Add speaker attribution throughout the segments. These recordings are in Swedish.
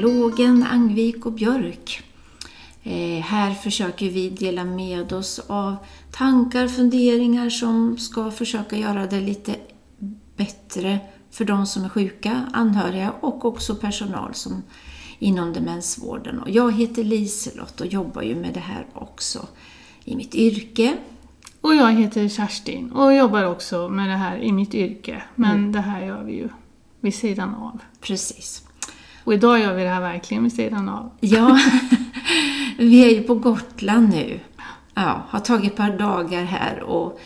Speaker 1: dialogen Angvik och Björk. Eh, här försöker vi dela med oss av tankar, funderingar som ska försöka göra det lite bättre för de som är sjuka, anhöriga och också personal som inom demensvården. Och jag heter Liselott och jobbar ju med det här också i mitt yrke.
Speaker 2: Och jag heter Kerstin och jobbar också med det här i mitt yrke. Men mm. det här gör vi ju vid sidan av.
Speaker 1: Precis.
Speaker 2: Och idag gör vi det här verkligen vid sidan av.
Speaker 1: Ja, vi är ju på Gotland nu. Ja, har tagit ett par dagar här och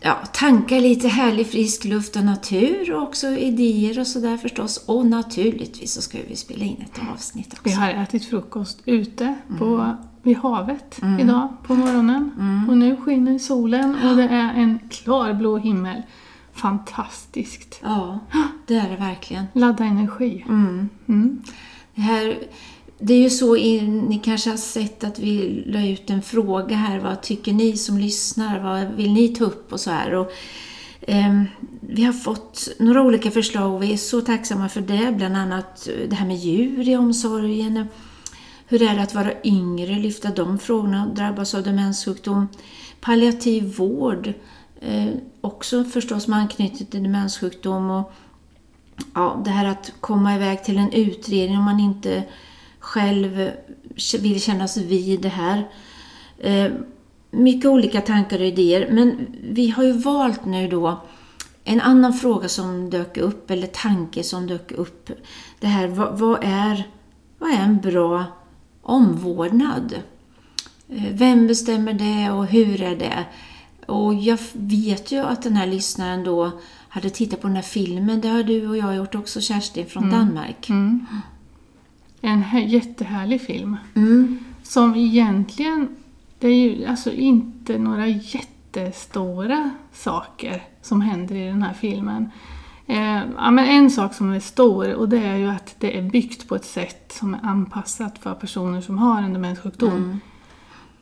Speaker 1: ja, tankar lite härlig frisk luft och natur och också idéer och sådär förstås. Och naturligtvis så ska vi spela in ett avsnitt också.
Speaker 2: Vi har ätit frukost ute på, mm. vid havet mm. idag på morgonen. Mm. Och nu skiner solen och det är en klar blå himmel. Fantastiskt!
Speaker 1: Ja, det är det verkligen.
Speaker 2: Ladda energi.
Speaker 1: Mm. Mm. Det här det är ju så, ni kanske har sett att vi la ut en fråga här, vad tycker ni som lyssnar, vad vill ni ta upp och så här. Och, eh, vi har fått några olika förslag och vi är så tacksamma för det, bland annat det här med djur i omsorgen. Hur är det att vara yngre, lyfta de frågorna, drabbas av demenssjukdom. Palliativ vård, eh, också förstås med anknytning till demenssjukdom. Och, ja, det här att komma iväg till en utredning om man inte själv vill kännas vid det här. Eh, mycket olika tankar och idéer, men vi har ju valt nu då en annan fråga som dök upp, eller tanke som dök upp. Det här, vad, vad är, vad är en bra omvårdnad? Eh, vem bestämmer det och hur är det? Och jag vet ju att den här lyssnaren då hade tittat på den här filmen, det har du och jag gjort också Kerstin, från mm. Danmark.
Speaker 2: Mm. En jättehärlig film.
Speaker 1: Mm.
Speaker 2: Som egentligen, det är ju alltså inte några jättestora saker som händer i den här filmen. Eh, ja, men en sak som är stor och det är ju att det är byggt på ett sätt som är anpassat för personer som har en demenssjukdom. Mm.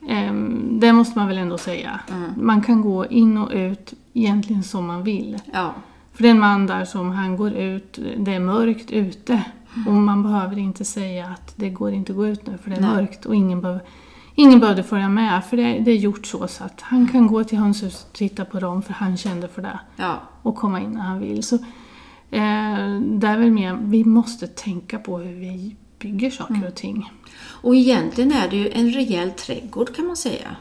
Speaker 2: Eh, det måste man väl ändå säga. Mm. Man kan gå in och ut egentligen som man vill.
Speaker 1: Ja.
Speaker 2: För det är en man där som han går ut, det är mörkt ute och man behöver inte säga att det går inte att gå ut nu för det är Nej. mörkt och ingen, behöver, ingen behövde följa med för det, det, är gjort så, så att han kan gå till hönshuset och titta på dem för han kände för det.
Speaker 1: Ja.
Speaker 2: Och komma in när han vill. Så, eh, det är väl mer, vi måste tänka på hur vi bygger saker mm. och ting.
Speaker 1: Och egentligen är det ju en rejäl trädgård kan man säga.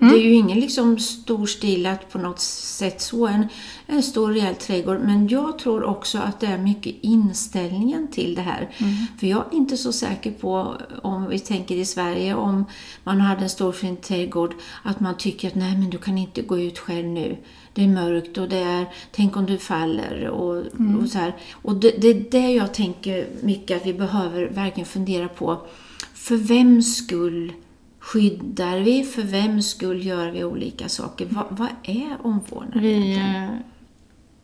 Speaker 1: Mm. Det är ju ingen liksom storstilat på något sätt så, en, en stor rejäl trädgård. Men jag tror också att det är mycket inställningen till det här.
Speaker 2: Mm.
Speaker 1: För jag är inte så säker på, om vi tänker i Sverige, om man hade en stor fin trädgård, att man tycker att nej men du kan inte gå ut själv nu. Det är mörkt och det är, tänk om du faller och, mm. och så här. Och det, det är det jag tänker mycket att vi behöver verkligen fundera på. För vems skull skyddar vi? För vems skull gör vi olika saker? Va, vad är omvårdnad
Speaker 2: Vi eh,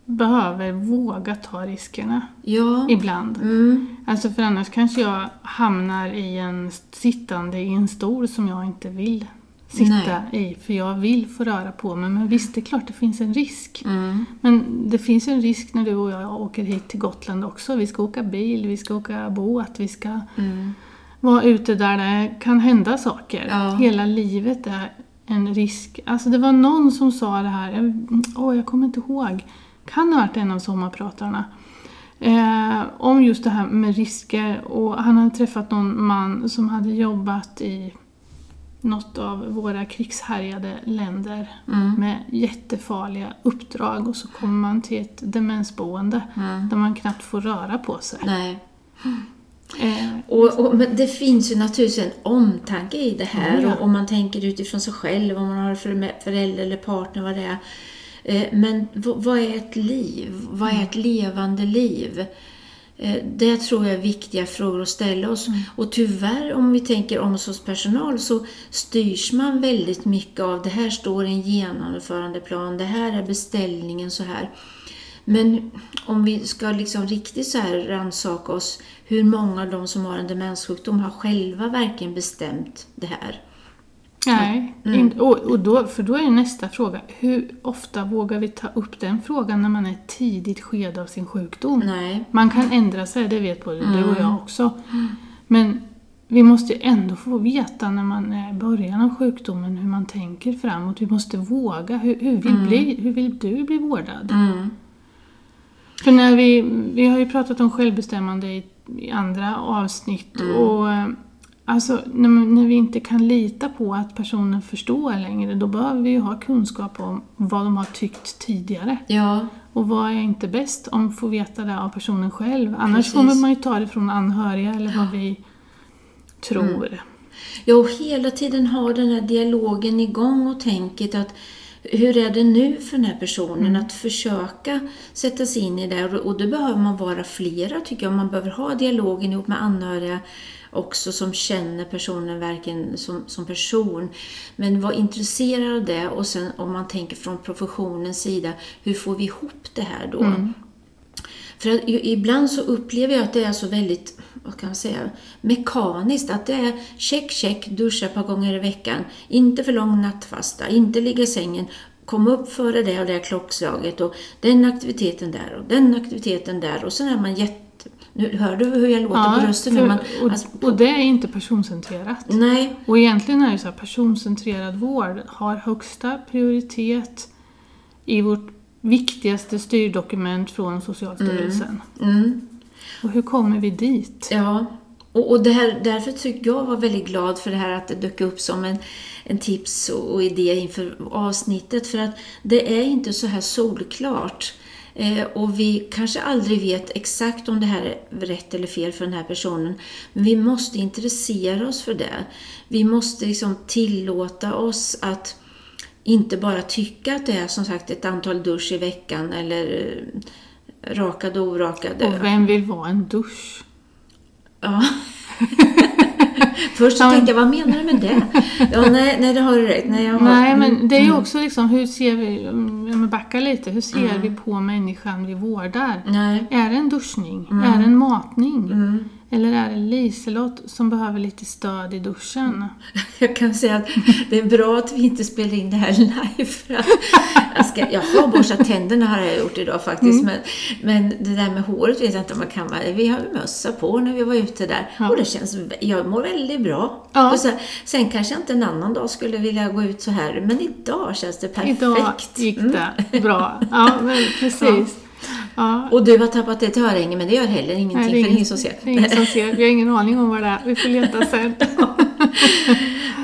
Speaker 2: behöver våga ta riskerna
Speaker 1: ja.
Speaker 2: ibland.
Speaker 1: Mm.
Speaker 2: Alltså för annars kanske jag hamnar i en sittande i en stol som jag inte vill sitta Nej. i, för jag vill få röra på mig. Men visst, det är klart det finns en risk.
Speaker 1: Mm.
Speaker 2: Men det finns en risk när du och jag åker hit till Gotland också. Vi ska åka bil, vi ska åka båt, vi ska
Speaker 1: mm
Speaker 2: vara ute där det kan hända saker.
Speaker 1: Ja.
Speaker 2: Hela livet är en risk. Alltså det var någon som sa det här, jag, oh, jag kommer inte ihåg, kan ha varit en av sommarpratarna. Eh, om just det här med risker och han hade träffat någon man som hade jobbat i något av våra krigshärjade länder
Speaker 1: mm.
Speaker 2: med jättefarliga uppdrag och så kommer man till ett demensboende
Speaker 1: mm.
Speaker 2: där man knappt får röra på sig.
Speaker 1: Nej.
Speaker 2: Eh,
Speaker 1: och, och, men det finns ju naturligtvis en omtanke i det här.
Speaker 2: Ja.
Speaker 1: Och, om man tänker utifrån sig själv, om man har förälder eller partner, vad det är. Eh, men vad är ett liv? Vad är ett levande liv? Eh, det tror jag är viktiga frågor att ställa oss.
Speaker 2: Mm.
Speaker 1: Och tyvärr, om vi tänker omsorgspersonal, så styrs man väldigt mycket av det här står i en genomförandeplan, det här är beställningen så här. Men om vi ska liksom riktigt så här rannsaka oss, hur många av de som har en demenssjukdom har själva verkligen bestämt det här?
Speaker 2: Nej, in, och, och då, för då är nästa fråga, hur ofta vågar vi ta upp den frågan när man är i ett tidigt skede av sin sjukdom?
Speaker 1: Nej.
Speaker 2: Man kan ändra sig, det vet både du och jag också. Men vi måste ändå få veta när man är i början av sjukdomen hur man tänker framåt. Vi måste våga. Hur, hur, vill, bli, hur vill du bli vårdad?
Speaker 1: Mm.
Speaker 2: För när vi, vi har ju pratat om självbestämmande i, i andra avsnitt och eh, alltså när, när vi inte kan lita på att personen förstår längre då behöver vi ju ha kunskap om vad de har tyckt tidigare.
Speaker 1: Ja,
Speaker 2: Och vad är inte bäst om får veta det av personen själv. Annars
Speaker 1: Precis.
Speaker 2: får man ju ta det från anhöriga eller vad vi tror.
Speaker 1: Ja, och hela tiden ha den här dialogen igång och tänket att hur är det nu för den här personen att försöka sätta sig in i det och då behöver man vara flera tycker jag. Man behöver ha dialogen ihop med anhöriga också som känner personen verkligen som, som person. Men var intresserad av det och sen om man tänker från professionens sida, hur får vi ihop det här då? För att ibland så upplever jag att det är så väldigt, vad kan man säga, mekaniskt. Att det är check, check, duscha ett par gånger i veckan. Inte för lång nattfasta, inte ligga i sängen. Kom upp före det och det klockslaget och den aktiviteten där och den aktiviteten där. Och sen är man jätte... Nu hör du hur jag låter på rösten? nu? Man,
Speaker 2: och,
Speaker 1: alltså,
Speaker 2: och det är inte personcentrerat.
Speaker 1: nej,
Speaker 2: Och egentligen är det så här, personcentrerad vård har högsta prioritet i vårt viktigaste styrdokument från Socialstyrelsen.
Speaker 1: mm.
Speaker 2: Och hur kommer vi dit?
Speaker 1: Ja, och, och det här, därför tycker jag var väldigt glad för det här att det dök upp som en, en tips och, och idé inför avsnittet. För att det är inte så här solklart. Eh, och vi kanske aldrig vet exakt om det här är rätt eller fel för den här personen. Men vi måste intressera oss för det. Vi måste liksom tillåta oss att inte bara tycka att det är som sagt ett antal dusch i veckan eller eh, rakad och orakad.
Speaker 2: Och vem vill vara en dusch?
Speaker 1: Ja. Först så
Speaker 2: Ja,
Speaker 1: tänkte jag, vad menar du med det? Ja, nej, nej det har du rätt. Nej, jag har,
Speaker 2: Nej, men det är ju
Speaker 1: mm.
Speaker 2: också liksom, hur ser vi, om jag backar lite, hur ser vi på människan vi vårdar?
Speaker 1: Nej.
Speaker 2: Är det en duschning? Är det en matning?
Speaker 1: Mm.
Speaker 2: Eller är det Liselott som behöver lite stöd i duschen?
Speaker 1: Jag kan säga att det är bra att vi inte spelar in det här live. För att jag, ska, jag har borstat tänderna har jag gjort idag faktiskt.
Speaker 2: Mm.
Speaker 1: Men, men det där med håret vet jag inte om man kan. Vi har mössa på när vi var ute där.
Speaker 2: Ja.
Speaker 1: Och det känns, jag mår väldigt bra.
Speaker 2: Ja.
Speaker 1: Och så, sen kanske jag inte en annan dag skulle vilja gå ut så här. Men idag känns det perfekt.
Speaker 2: Idag gick
Speaker 1: Mm.
Speaker 2: det bra. Ja, men precis. Ja.
Speaker 1: Och du har tappat ett örhänge men det gör heller ingenting
Speaker 2: Nej,
Speaker 1: för
Speaker 2: det är
Speaker 1: ingen som ser.
Speaker 2: det är ingen som ser. Vi har ingen aning om vad det är. Vi får leta sen.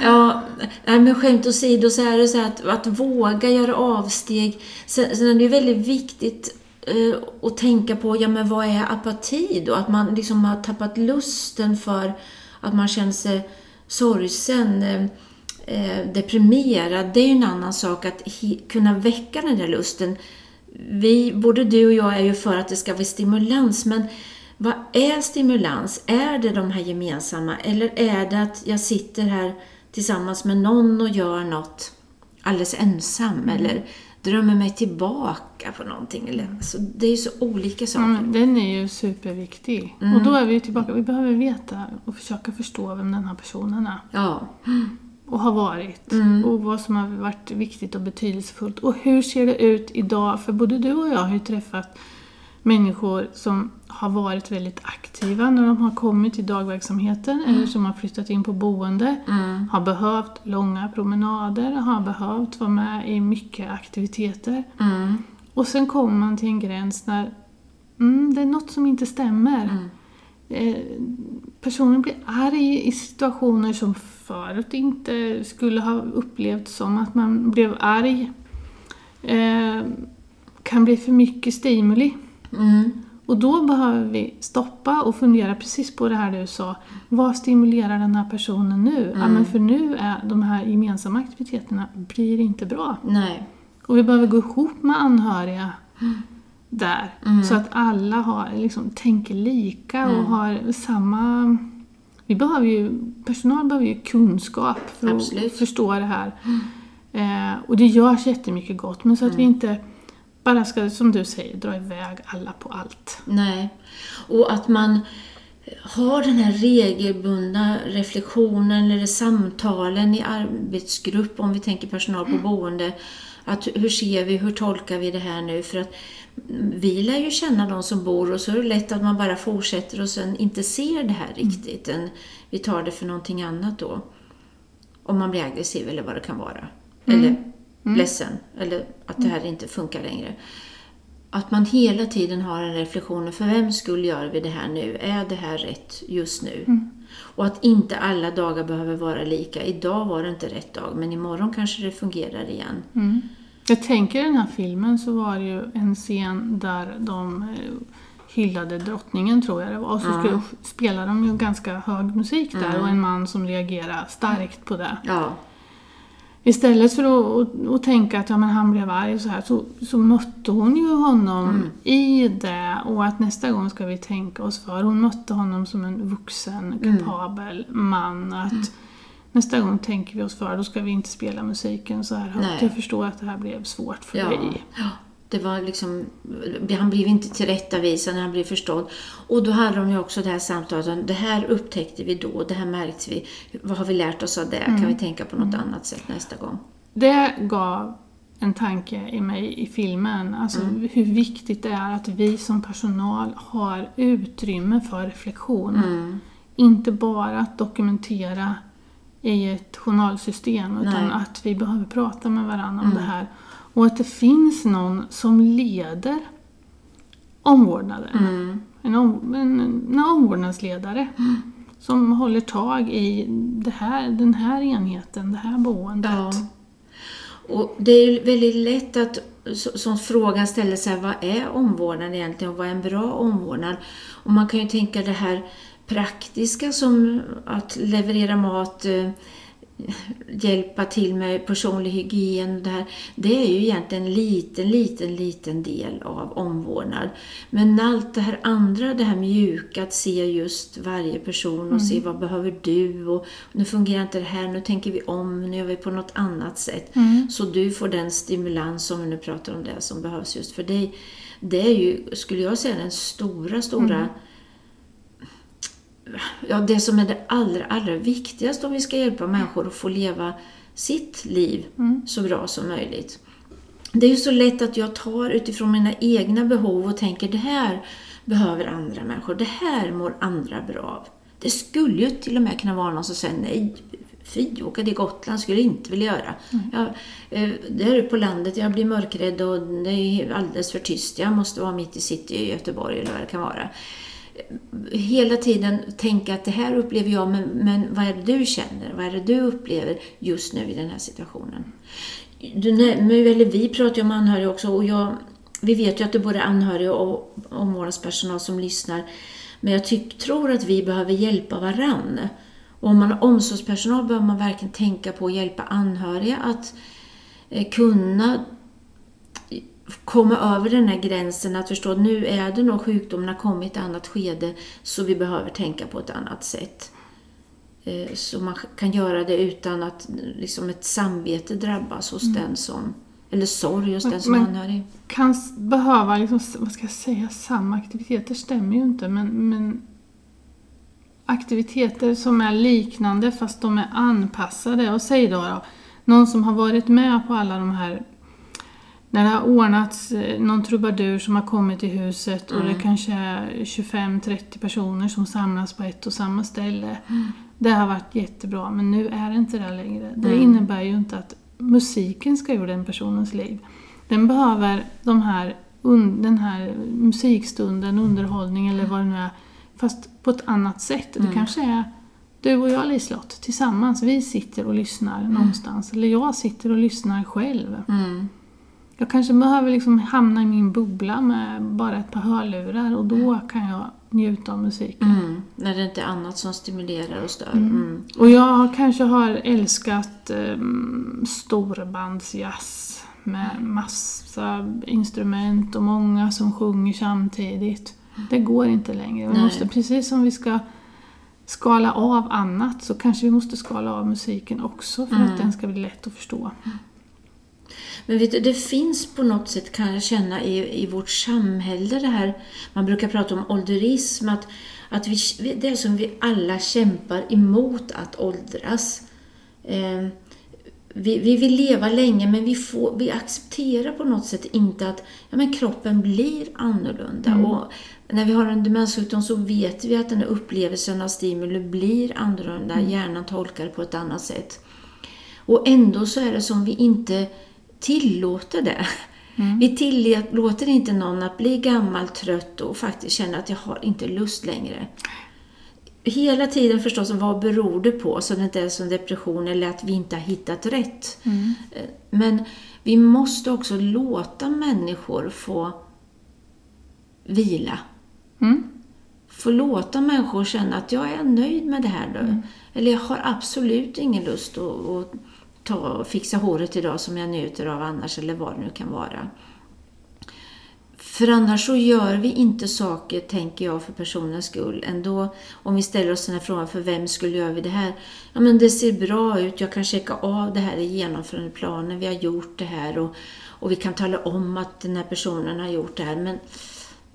Speaker 1: Ja, men skämt åsido så är det så att, att våga göra avsteg. Sen, sen är det ju väldigt viktigt eh, att tänka på, ja men vad är apati då? Att man liksom har tappat lusten för att man känner sig sorgsen, eh, eh, deprimerad. Det är ju en annan sak att kunna väcka den där lusten. Vi, både du och jag är ju för att det ska vara stimulans, men vad är stimulans? Är det de här gemensamma eller är det att jag sitter här tillsammans med någon och gör något alldeles ensam eller drömmer mig tillbaka på någonting? Eller, alltså, det är ju så olika saker.
Speaker 2: men den är ju superviktig.
Speaker 1: Mm.
Speaker 2: Och då är vi ju tillbaka. Vi behöver veta och försöka förstå vem den här personen är.
Speaker 1: Ja.
Speaker 2: Och har varit.
Speaker 1: Mm.
Speaker 2: Och vad som har varit viktigt och betydelsefullt. Och hur ser det ut idag? För både du och jag har ju träffat människor som har varit väldigt aktiva när de har kommit till dagverksamheten eller som har flyttat in på boende.
Speaker 1: Mm.
Speaker 2: Har behövt långa promenader, har behövt vara med i mycket aktiviteter.
Speaker 1: Mm.
Speaker 2: Och sen kommer man till en gräns där mm, det är något som inte stämmer.
Speaker 1: Mm.
Speaker 2: Eh, personen blir arg i situationer som förut inte skulle ha upplevts som att man blev arg. Eh, kan bli för mycket stimuli.
Speaker 1: Mm.
Speaker 2: Och då behöver vi stoppa och fundera precis på det här du sa. Vad stimulerar den här personen nu? Ja, men för nu är de här gemensamma aktiviteterna blir inte bra.
Speaker 1: Nej.
Speaker 2: Och vi behöver gå ihop med anhöriga där.
Speaker 1: Mm.
Speaker 2: Så att alla har, liksom, tänker lika och har samma... Vi behöver ju, personal behöver ju kunskap för
Speaker 1: Absolut.
Speaker 2: att förstå det här. Eh, och det görs jättemycket gott, men så att vi inte bara ska, som du säger, dra iväg alla på allt.
Speaker 1: Nej. Och att man har den här regelbundna reflektionen eller samtalen i arbetsgrupp, om vi tänker personal på boende, att hur ser vi, hur tolkar vi det här nu? För att vi lär ju känna de som bor och så är det lätt att man bara fortsätter och sen inte ser det här riktigt. Mm. Vi tar det för någonting annat då. Om man blir aggressiv eller vad det kan vara. Mm. Eller mm. ledsen. Eller att det här inte funkar längre. Att man hela tiden har en reflektion, för vem skull gör vi det här nu? Är det här rätt just nu? Mm. Och att inte alla dagar behöver vara lika. Idag var det inte rätt dag, men imorgon kanske det fungerar igen.
Speaker 2: Jag tänker i den här filmen så var det ju en scen där de eh, hyllade drottningen tror jag det var. Och så ja. spelade de ju ganska hög musik där mm. och en man som reagerade starkt på det.
Speaker 1: Ja.
Speaker 2: Istället för att, att, att, tänka att ja, men han blev arg så här, så, så mötte hon ju honom mm. i det och att nästa gång ska vi tänka oss för. Hon mötte honom som en vuxen, mm. kapabel mm. man. Att mm. Nästa gång tänker vi oss för, då ska vi inte spela musiken så här högt. Jag förstår att det här blev svårt för
Speaker 1: ja.
Speaker 2: dig.
Speaker 1: Ja. Det var liksom, han blev inte tillrättavisad han blev förstådd. Och då hade de ju också det här samtalet, det här upptäckte vi då, det här märkte vi. Vad har vi lärt oss av det? Mm. Kan vi tänka på något mm. annat sätt nästa gång?
Speaker 2: Det gav en tanke i mig i filmen, alltså mm. hur viktigt det är att vi som personal har utrymme för reflektion.
Speaker 1: Mm.
Speaker 2: Inte bara att dokumentera i ett journalsystem, utan Nej. att vi behöver prata med varandra om mm. det här. Och att det finns någon som leder omvårdnaden.
Speaker 1: Mm.
Speaker 2: En, om, en, en omvårdnadsledare. Mm. Som håller tag i det här, den här enheten, det här boendet. Ja.
Speaker 1: Och det är väldigt lätt att som frågan ställer sig, vad är omvårdnad egentligen och vad är en bra omvårdnad? Och man kan ju tänka det här praktiska som att leverera mat, eh, hjälpa till med personlig hygien. Det, här, det är ju egentligen en liten, liten, liten del av omvårdnad. Men allt det här andra, det här mjuka, att se just varje person och mm. se vad behöver du och nu fungerar inte det här, nu tänker vi om, nu gör vi på något annat sätt.
Speaker 2: Mm.
Speaker 1: Så du får den stimulans, om vi nu pratar om det, som behövs just för dig. Det är ju, skulle jag säga, den stora, stora mm ja, det som är det allra, allra viktigaste om vi ska hjälpa människor att få leva sitt liv
Speaker 2: mm.
Speaker 1: så bra som möjligt. Det är ju så lätt att jag tar utifrån mina egna behov och tänker det här behöver andra människor, det här mår andra bra av. Det skulle ju till och med kunna vara någon som säger nej, fy, åka till Gotland skulle jag inte vilja göra. Mm. Jag, eh, det är på landet, jag blir mörkrädd och det är alldeles för tyst. Jag måste vara mitt i city i Göteborg eller vad det kan vara hela tiden tänka att det här upplever jag, men, men vad är det du känner? Vad är det du upplever just nu i den här situationen? Du, eller vi pratar ju om anhöriga också och jag, vi vet ju att det är både anhöriga och omvårdnadspersonal som lyssnar. Men jag tyck, tror att vi behöver hjälpa varann. Och om man har omsorgspersonal behöver man verkligen tänka på att hjälpa anhöriga att eh, kunna komma över den här gränsen att förstå nu är det nog sjukdomen har kommit i ett annat skede så vi behöver tänka på ett annat sätt. Eh, så man kan göra det utan att liksom ett samvete drabbas hos mm. den som, eller sorg hos men, den som är anhörig.
Speaker 2: kan behöva, liksom, vad ska jag säga, samma aktiviteter stämmer ju inte men, men aktiviteter som är liknande fast de är anpassade. Och säg då, då någon som har varit med på alla de här när det har ordnats eh, någon trubadur som har kommit till huset och mm. det kanske är 25-30 personer som samlas på ett och samma ställe.
Speaker 1: Mm.
Speaker 2: Det har varit jättebra, men nu är det inte det längre. Det mm. innebär ju inte att musiken ska ur den personens liv. Den behöver de här, den här musikstunden, underhållning eller vad det nu är, fast på ett annat sätt. Det mm. kanske är du och jag Liselott, tillsammans, vi sitter och lyssnar mm. någonstans. Eller jag sitter och lyssnar själv.
Speaker 1: Mm.
Speaker 2: Jag kanske behöver liksom hamna i min bubbla med bara ett par hörlurar och då kan jag njuta av musiken.
Speaker 1: Mm, när det inte är annat som stimulerar och stör.
Speaker 2: Mm. Mm. Och jag kanske har älskat um, storbandsjazz med massa instrument och många som sjunger samtidigt. Det går inte längre. Vi måste, precis som vi ska skala av annat så kanske vi måste skala av musiken också för att mm. den ska bli lätt att förstå.
Speaker 1: Men vet du, det finns på något sätt, kan jag känna, i, i vårt samhälle det här, man brukar prata om ålderism, att, Att vi, det är som vi alla kämpar emot att åldras. Eh, vi, vi vill leva länge men vi, får, vi accepterar på något sätt inte att ja, men kroppen blir annorlunda.
Speaker 2: Mm.
Speaker 1: Och när vi har en demenssjukdom så vet vi att den här upplevelsen av stimuli blir annorlunda.
Speaker 2: Mm.
Speaker 1: Hjärnan tolkar det på ett annat sätt. Och ändå så är det som vi inte tillåter det.
Speaker 2: Mm.
Speaker 1: Vi tillåter inte någon att bli gammal, trött och faktiskt känna att jag har inte lust längre. Hela tiden förstås, vad beror det på? Så det inte är som depression eller att vi inte har hittat rätt.
Speaker 2: Mm.
Speaker 1: Men vi måste också låta människor få vila.
Speaker 2: Mm.
Speaker 1: Få låta människor känna att jag är nöjd med det här nu.
Speaker 2: Mm.
Speaker 1: Eller jag har absolut ingen lust att ta och fixa håret idag som jag njuter av annars, eller vad det nu kan vara. För annars så gör vi inte saker, tänker jag, för personens skull. Ändå, om vi ställer oss den här frågan, för vem skulle gör vi det här? Ja, men det ser bra ut, jag kan checka av det här i genomförandeplanen, vi har gjort det här och, och vi kan tala om att den här personen har gjort det här. Men,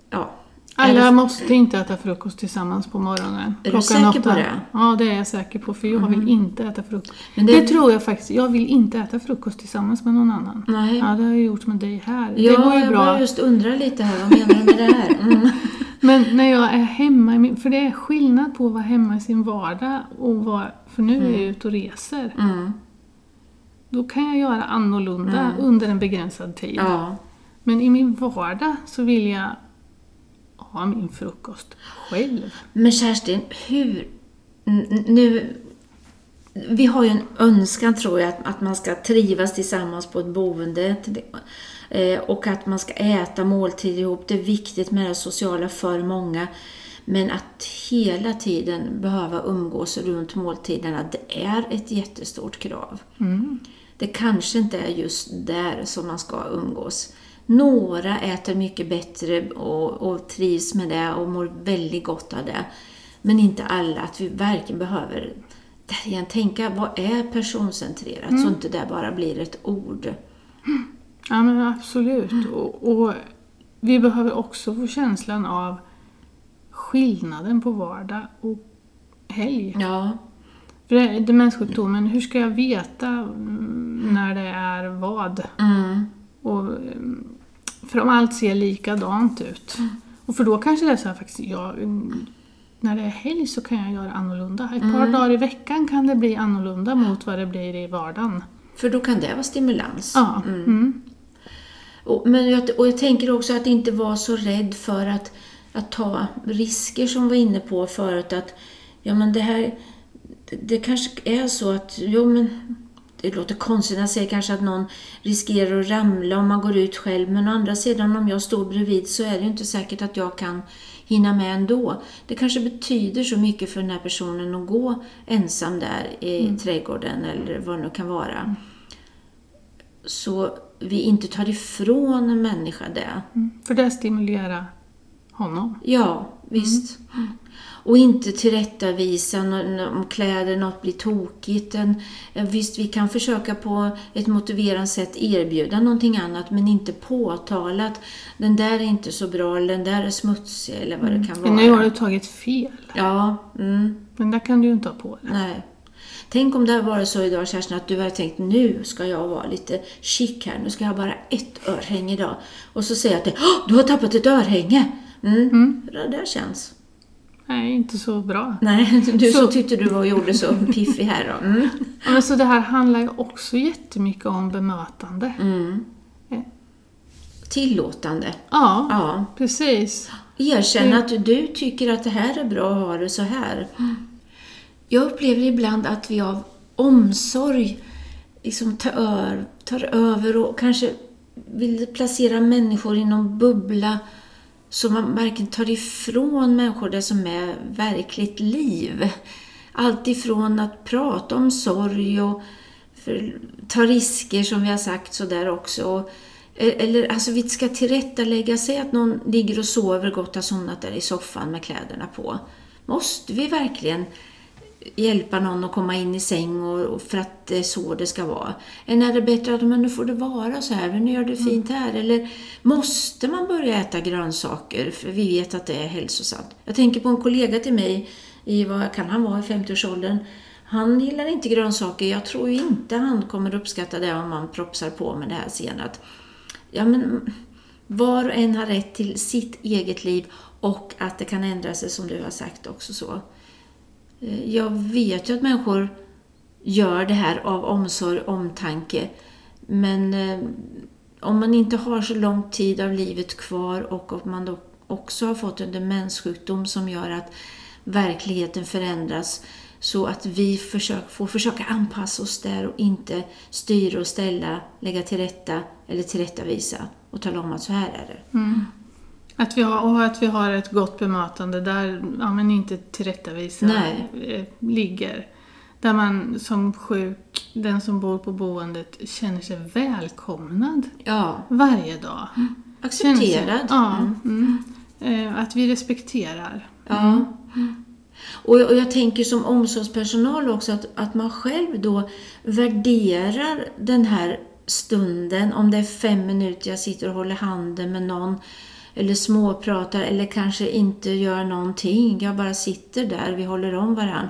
Speaker 1: ja.
Speaker 2: Alla
Speaker 1: Är det-
Speaker 2: måste inte äta frukost tillsammans på morgonen.
Speaker 1: du
Speaker 2: klockan
Speaker 1: säker på
Speaker 2: åtta.
Speaker 1: det? Mm.
Speaker 2: Ja, det är jag säker på. För jag vill inte äta frukost.
Speaker 1: Men
Speaker 2: det...
Speaker 1: det-
Speaker 2: tror jag faktiskt. Jag vill inte äta frukost tillsammans med någon annan.
Speaker 1: Nej.
Speaker 2: Ja, det har jag gjort med dig här.
Speaker 1: Ja,
Speaker 2: det går ju
Speaker 1: jag
Speaker 2: bra.
Speaker 1: börjar just undra lite här, vad menar du med det här? Mm.
Speaker 2: Men när jag är hemma, för det är skillnad på att vara hemma i sin vardag och vara, för nu är jag ute och reser.
Speaker 1: Mm.
Speaker 2: Då kan jag göra annorlunda under en begränsad tid.
Speaker 1: Ja.
Speaker 2: Men i min vardag så vill jag ha min frukost själv.
Speaker 1: Men Kerstin, hur... Nu... Vi har ju en önskan, tror jag, att, att man ska trivas tillsammans på ett boende. eh, Och att man ska äta måltider ihop. Det är viktigt med det sociala för många. Men att hela tiden behöva umgås runt måltiderna, det är ett jättestort krav.
Speaker 2: Mm.
Speaker 1: Det kanske inte är just där som man ska umgås. Några äter mycket bättre och, och trivs med det och mår väldigt gott av det. Men inte alla. Att vi verkligen behöver igen tänka, vad är personcentrerat? Så inte det bara blir ett ord.
Speaker 2: Ja men absolut. Och, och vi behöver också få känslan av skillnaden på vardag och helg.
Speaker 1: Ja,
Speaker 2: För demenssjukdomen, hur ska jag veta mm, när det är vad?
Speaker 1: mm,
Speaker 2: Och, mm, för om allt ser likadant ut. Och för då kanske det är så här faktiskt, jag, mm, när det är helg så kan jag göra annorlunda. Ett par dagar i veckan kan det bli annorlunda mot vad det blir i vardagen.
Speaker 1: för då kan det vara stimulans.
Speaker 2: Ja. Mm.
Speaker 1: Och, men jag, och jag tänker också att inte vara så rädd för att, att ta risker som vi var inne på förut. Att ja, men det här, det, det kanske är så att, jo men det låter konstigt när jag säger kanske att någon riskerar att ramla om man går ut själv. Men å andra sidan om jag står bredvid så är det inte säkert att jag kan hinna med ändå. Det kanske betyder så mycket för den här personen att gå ensam där i trädgården eller vad det nu kan vara så vi inte tar ifrån en människa det.
Speaker 2: Mm. För det stimulerar honom.
Speaker 1: Ja, visst. Och inte tillrättavisa om kläder, något blir tokigt. En, visst, vi kan försöka på ett motiverande sätt erbjuda någonting annat men inte påtala att den där är inte så bra eller den där är smutsig eller vad det kan vara.
Speaker 2: Men nu har du tagit fel.
Speaker 1: Ja, mm.
Speaker 2: Men det kan du ju inte ha på dig.
Speaker 1: Nej. Tänk om det hade varit så idag Kerstin att du hade tänkt nu ska jag vara lite chic här, nu ska jag ha bara ett örhänge idag. Och så säger jag till dig, "Åh, du har tappat ett örhänge! Mm. Hur det där känns.
Speaker 2: Nej, inte så bra.
Speaker 1: Nej, du
Speaker 2: Så-
Speaker 1: så tyckte du var och gjorde så piffig här då. Mm.
Speaker 2: Ja, Men så det här handlar ju också jättemycket om bemötande.
Speaker 1: Mm. Tillåtande.
Speaker 2: Ja,
Speaker 1: Ja.
Speaker 2: precis.
Speaker 1: Erkänna att du tycker att det här är bra att ha det så här. Jag upplever ibland att vi av omsorg liksom tar, tar över och kanske vill placera människor i någon bubbla så man verkligen tar ifrån människor det som är verkligt liv. Allt ifrån att prata om sorg och för, ta risker som vi har sagt sådär också. Och, eller alltså vi ska tillrättalägga sig att någon ligger och sover gott, har somnat där i soffan med kläderna på. Måste vi verkligen hjälpa någon att komma in i säng och, för att det är så det ska vara? Än är det bättre att men nu får det vara så här, nu gör det fint här. Eller måste man börja äta grönsaker för vi vet att det är hälsosamt? Jag tänker på en kollega till mig i, vad kan han vara, i 50-årsåldern. Han gillar inte grönsaker. Jag tror inte han kommer uppskatta det om man propsar på med det här senat. Ja, men var och en har rätt till sitt eget liv och att det kan ändra sig som du har sagt också så. Eh, jag vet ju att människor gör det här av omsorg, omtanke. Men eh, om man inte har så lång tid av livet kvar och om man då också har fått en demenssjukdom som gör att verkligheten förändras så att vi försök, får försöka anpassa oss där och inte styra och ställa, lägga till rätta eller tillrättavisa och tala om att så här är det.
Speaker 2: Mm. Att vi har, och att vi har ett gott bemötande där ja, men inte tillrättavisa eh, ligger. Där man som sjuk, den som bor på boendet, känner sig välkomnad
Speaker 1: Ja,
Speaker 2: varje dag. Sig-
Speaker 1: accepterad.
Speaker 2: Ja.
Speaker 1: Mm.
Speaker 2: Mm. Eh, att vi respekterar.
Speaker 1: Ja. Och, och jag tänker som omsorgspersonal också att, att man själv då värderar den här stunden, om det är fem minuter jag sitter och håller handen med någon eller småpratar eller kanske inte gör någonting, jag bara sitter där, vi håller om varann.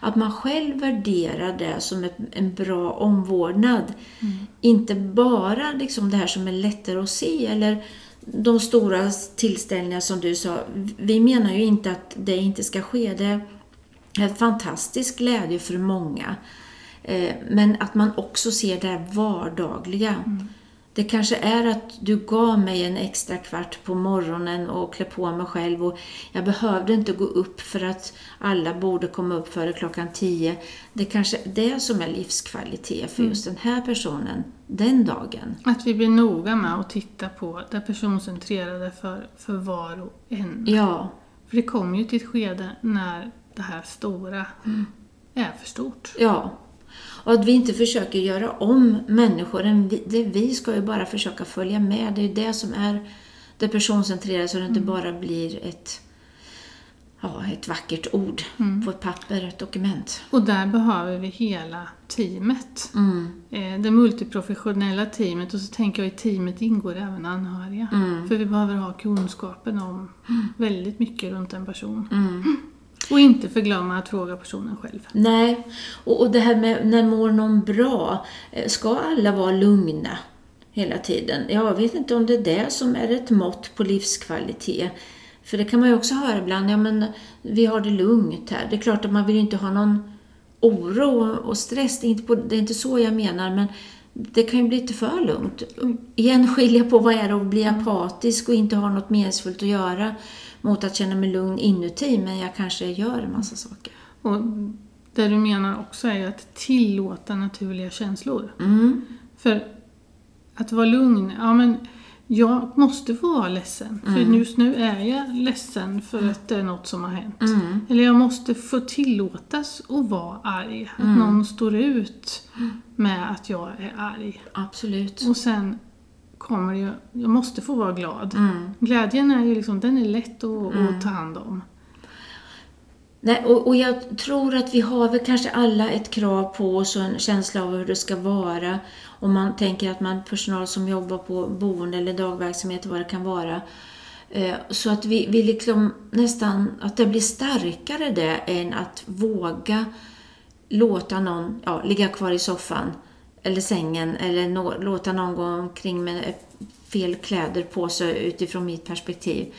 Speaker 1: Att man själv värderar det som ett, en bra omvårdnad. Inte bara liksom det här som är lättare att se eller de stora tillställningar som du sa. Vi menar ju inte att det inte ska ske. Det är en fantastisk glädje för många. Eh, Men att man också ser det vardagliga. Det kanske är att du gav mig en extra kvart på morgonen och klä på mig själv och jag behövde inte gå upp för att alla borde komma upp före klockan tio. Det kanske är det som är livskvalitet för just den här personen den dagen.
Speaker 2: Att vi blir noga med att titta på det personcentrerade för, för var och en.
Speaker 1: Ja,
Speaker 2: För det kommer ju till ett skede när det här stora är för stort.
Speaker 1: Ja. Och att vi inte försöker göra om människor. Det vi ska ju bara försöka följa med. Det är det som är det personcentrerade så det inte bara blir ett, ja, ett vackert ord på ett papper, ett dokument.
Speaker 2: Och där behöver vi hela teamet.
Speaker 1: Mm.
Speaker 2: Eh, Det multiprofessionella teamet och så tänker jag i teamet ingår även anhöriga.
Speaker 1: Mm.
Speaker 2: För vi behöver ha kunskapen om väldigt mycket runt en person. Och inte förglömma att fråga personen själv.
Speaker 1: Nej, och, och det här med när mår någon bra? Eh, ska alla vara lugna hela tiden? Jag vet inte om det är det som är ett mått på livskvalitet. För det kan man ju också höra ibland, ja men vi har det lugnt här. Det är klart att man vill ju inte ha någon oro och stress, det är inte, på, det är inte så jag menar, men det kan ju bli lite för lugnt. Igen skilja på vad är det att bli apatisk och inte ha något meningsfullt att göra mot att känna mig lugn inuti, men jag kanske gör en massa saker.
Speaker 2: Och det du menar också är ju att tillåta naturliga känslor.
Speaker 1: Mm.
Speaker 2: För att vara lugn, ja men jag måste få vara ledsen. För just nu är jag ledsen för att det är något som har hänt.
Speaker 1: Mm.
Speaker 2: Eller jag måste få tillåtas att vara arg. Att
Speaker 1: Mm.
Speaker 2: någon står ut med att jag är arg.
Speaker 1: Absolut.
Speaker 2: Och sen kommer det ju, jag måste få vara glad.
Speaker 1: Mm.
Speaker 2: Glädjen är ju liksom, den är lätt att, att ta hand om.
Speaker 1: Nej, och, och jag tror att vi har väl kanske alla ett krav på oss och en känsla av hur det ska vara. Om man tänker att man personal som jobbar på boende eller dagverksamhet, vad det kan vara. Eh, så att vi, vi liksom nästan, att det blir starkare det än att våga låta någon ja, ligga kvar i soffan eller sängen eller nå, låta någon gå omkring med fel kläder på sig utifrån mitt perspektiv.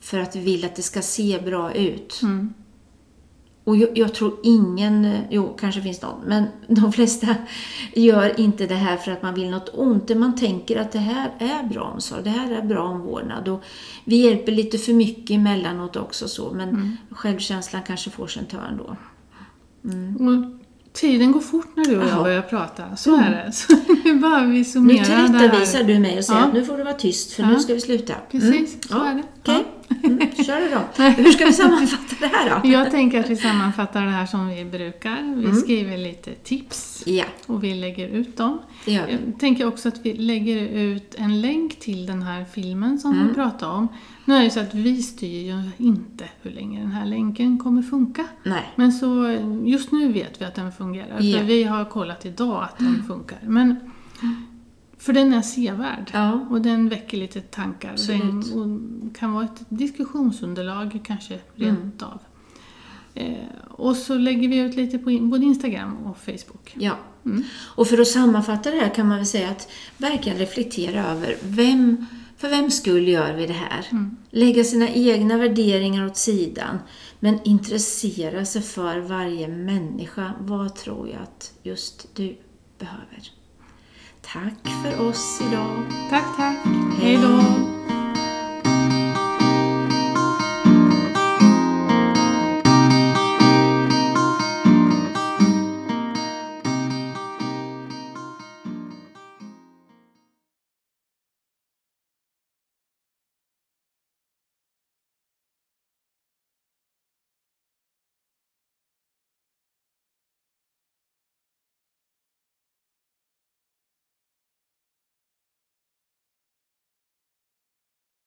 Speaker 1: För att vi vill att det ska se bra ut.
Speaker 2: Mm.
Speaker 1: Och jag, jag tror ingen, jo kanske finns någon, men de flesta gör inte det här för att man vill något ont. Man tänker att det här är bra omsorg, det här är bra omvårdnad. Och vi hjälper lite för mycket emellanåt också så, men självkänslan kanske får sig en törn då.
Speaker 2: Och tiden går fort när du och jag börjar prata. Så är det. Så nu behöver vi
Speaker 1: Nu tillrättavisar du mig och säger
Speaker 2: Ja.
Speaker 1: att nu får du vara tyst för
Speaker 2: Ja.
Speaker 1: nu ska vi sluta.
Speaker 2: Precis, så
Speaker 1: ja.
Speaker 2: är det.
Speaker 1: Mm. Kör du då. Hur ska vi sammanfatta det här då?
Speaker 2: Jag tänker att vi sammanfattar det här som vi brukar. Vi skriver lite tips
Speaker 1: Ja,
Speaker 2: och vi lägger ut dem.
Speaker 1: det.
Speaker 2: Jag tänker också att vi lägger ut en länk till den här filmen som
Speaker 1: Mm.
Speaker 2: vi pratade om. Nu är det så att vi styr ju inte hur länge den här länken kommer funka.
Speaker 1: Nej.
Speaker 2: Men så just nu vet vi att den fungerar,
Speaker 1: Ja.
Speaker 2: för vi har kollat idag att den funkar. Men, för den är sevärd.
Speaker 1: Ja,
Speaker 2: Och den väcker lite tankar. Den och kan vara ett diskussionsunderlag kanske rent av. Eh, och så lägger vi ut lite på in, både Instagram och Facebook.
Speaker 1: ja.
Speaker 2: Mm.
Speaker 1: Och för att sammanfatta det här kan man väl säga att verkligen reflektera över vem, för vem skull gör vi det här?
Speaker 2: Mm.
Speaker 1: Lägga sina egna värderingar åt sidan, men intressera sig för varje människa. Vad tror jag att just du behöver? Tack för oss idag.
Speaker 2: Tack, tack. Hej. Då.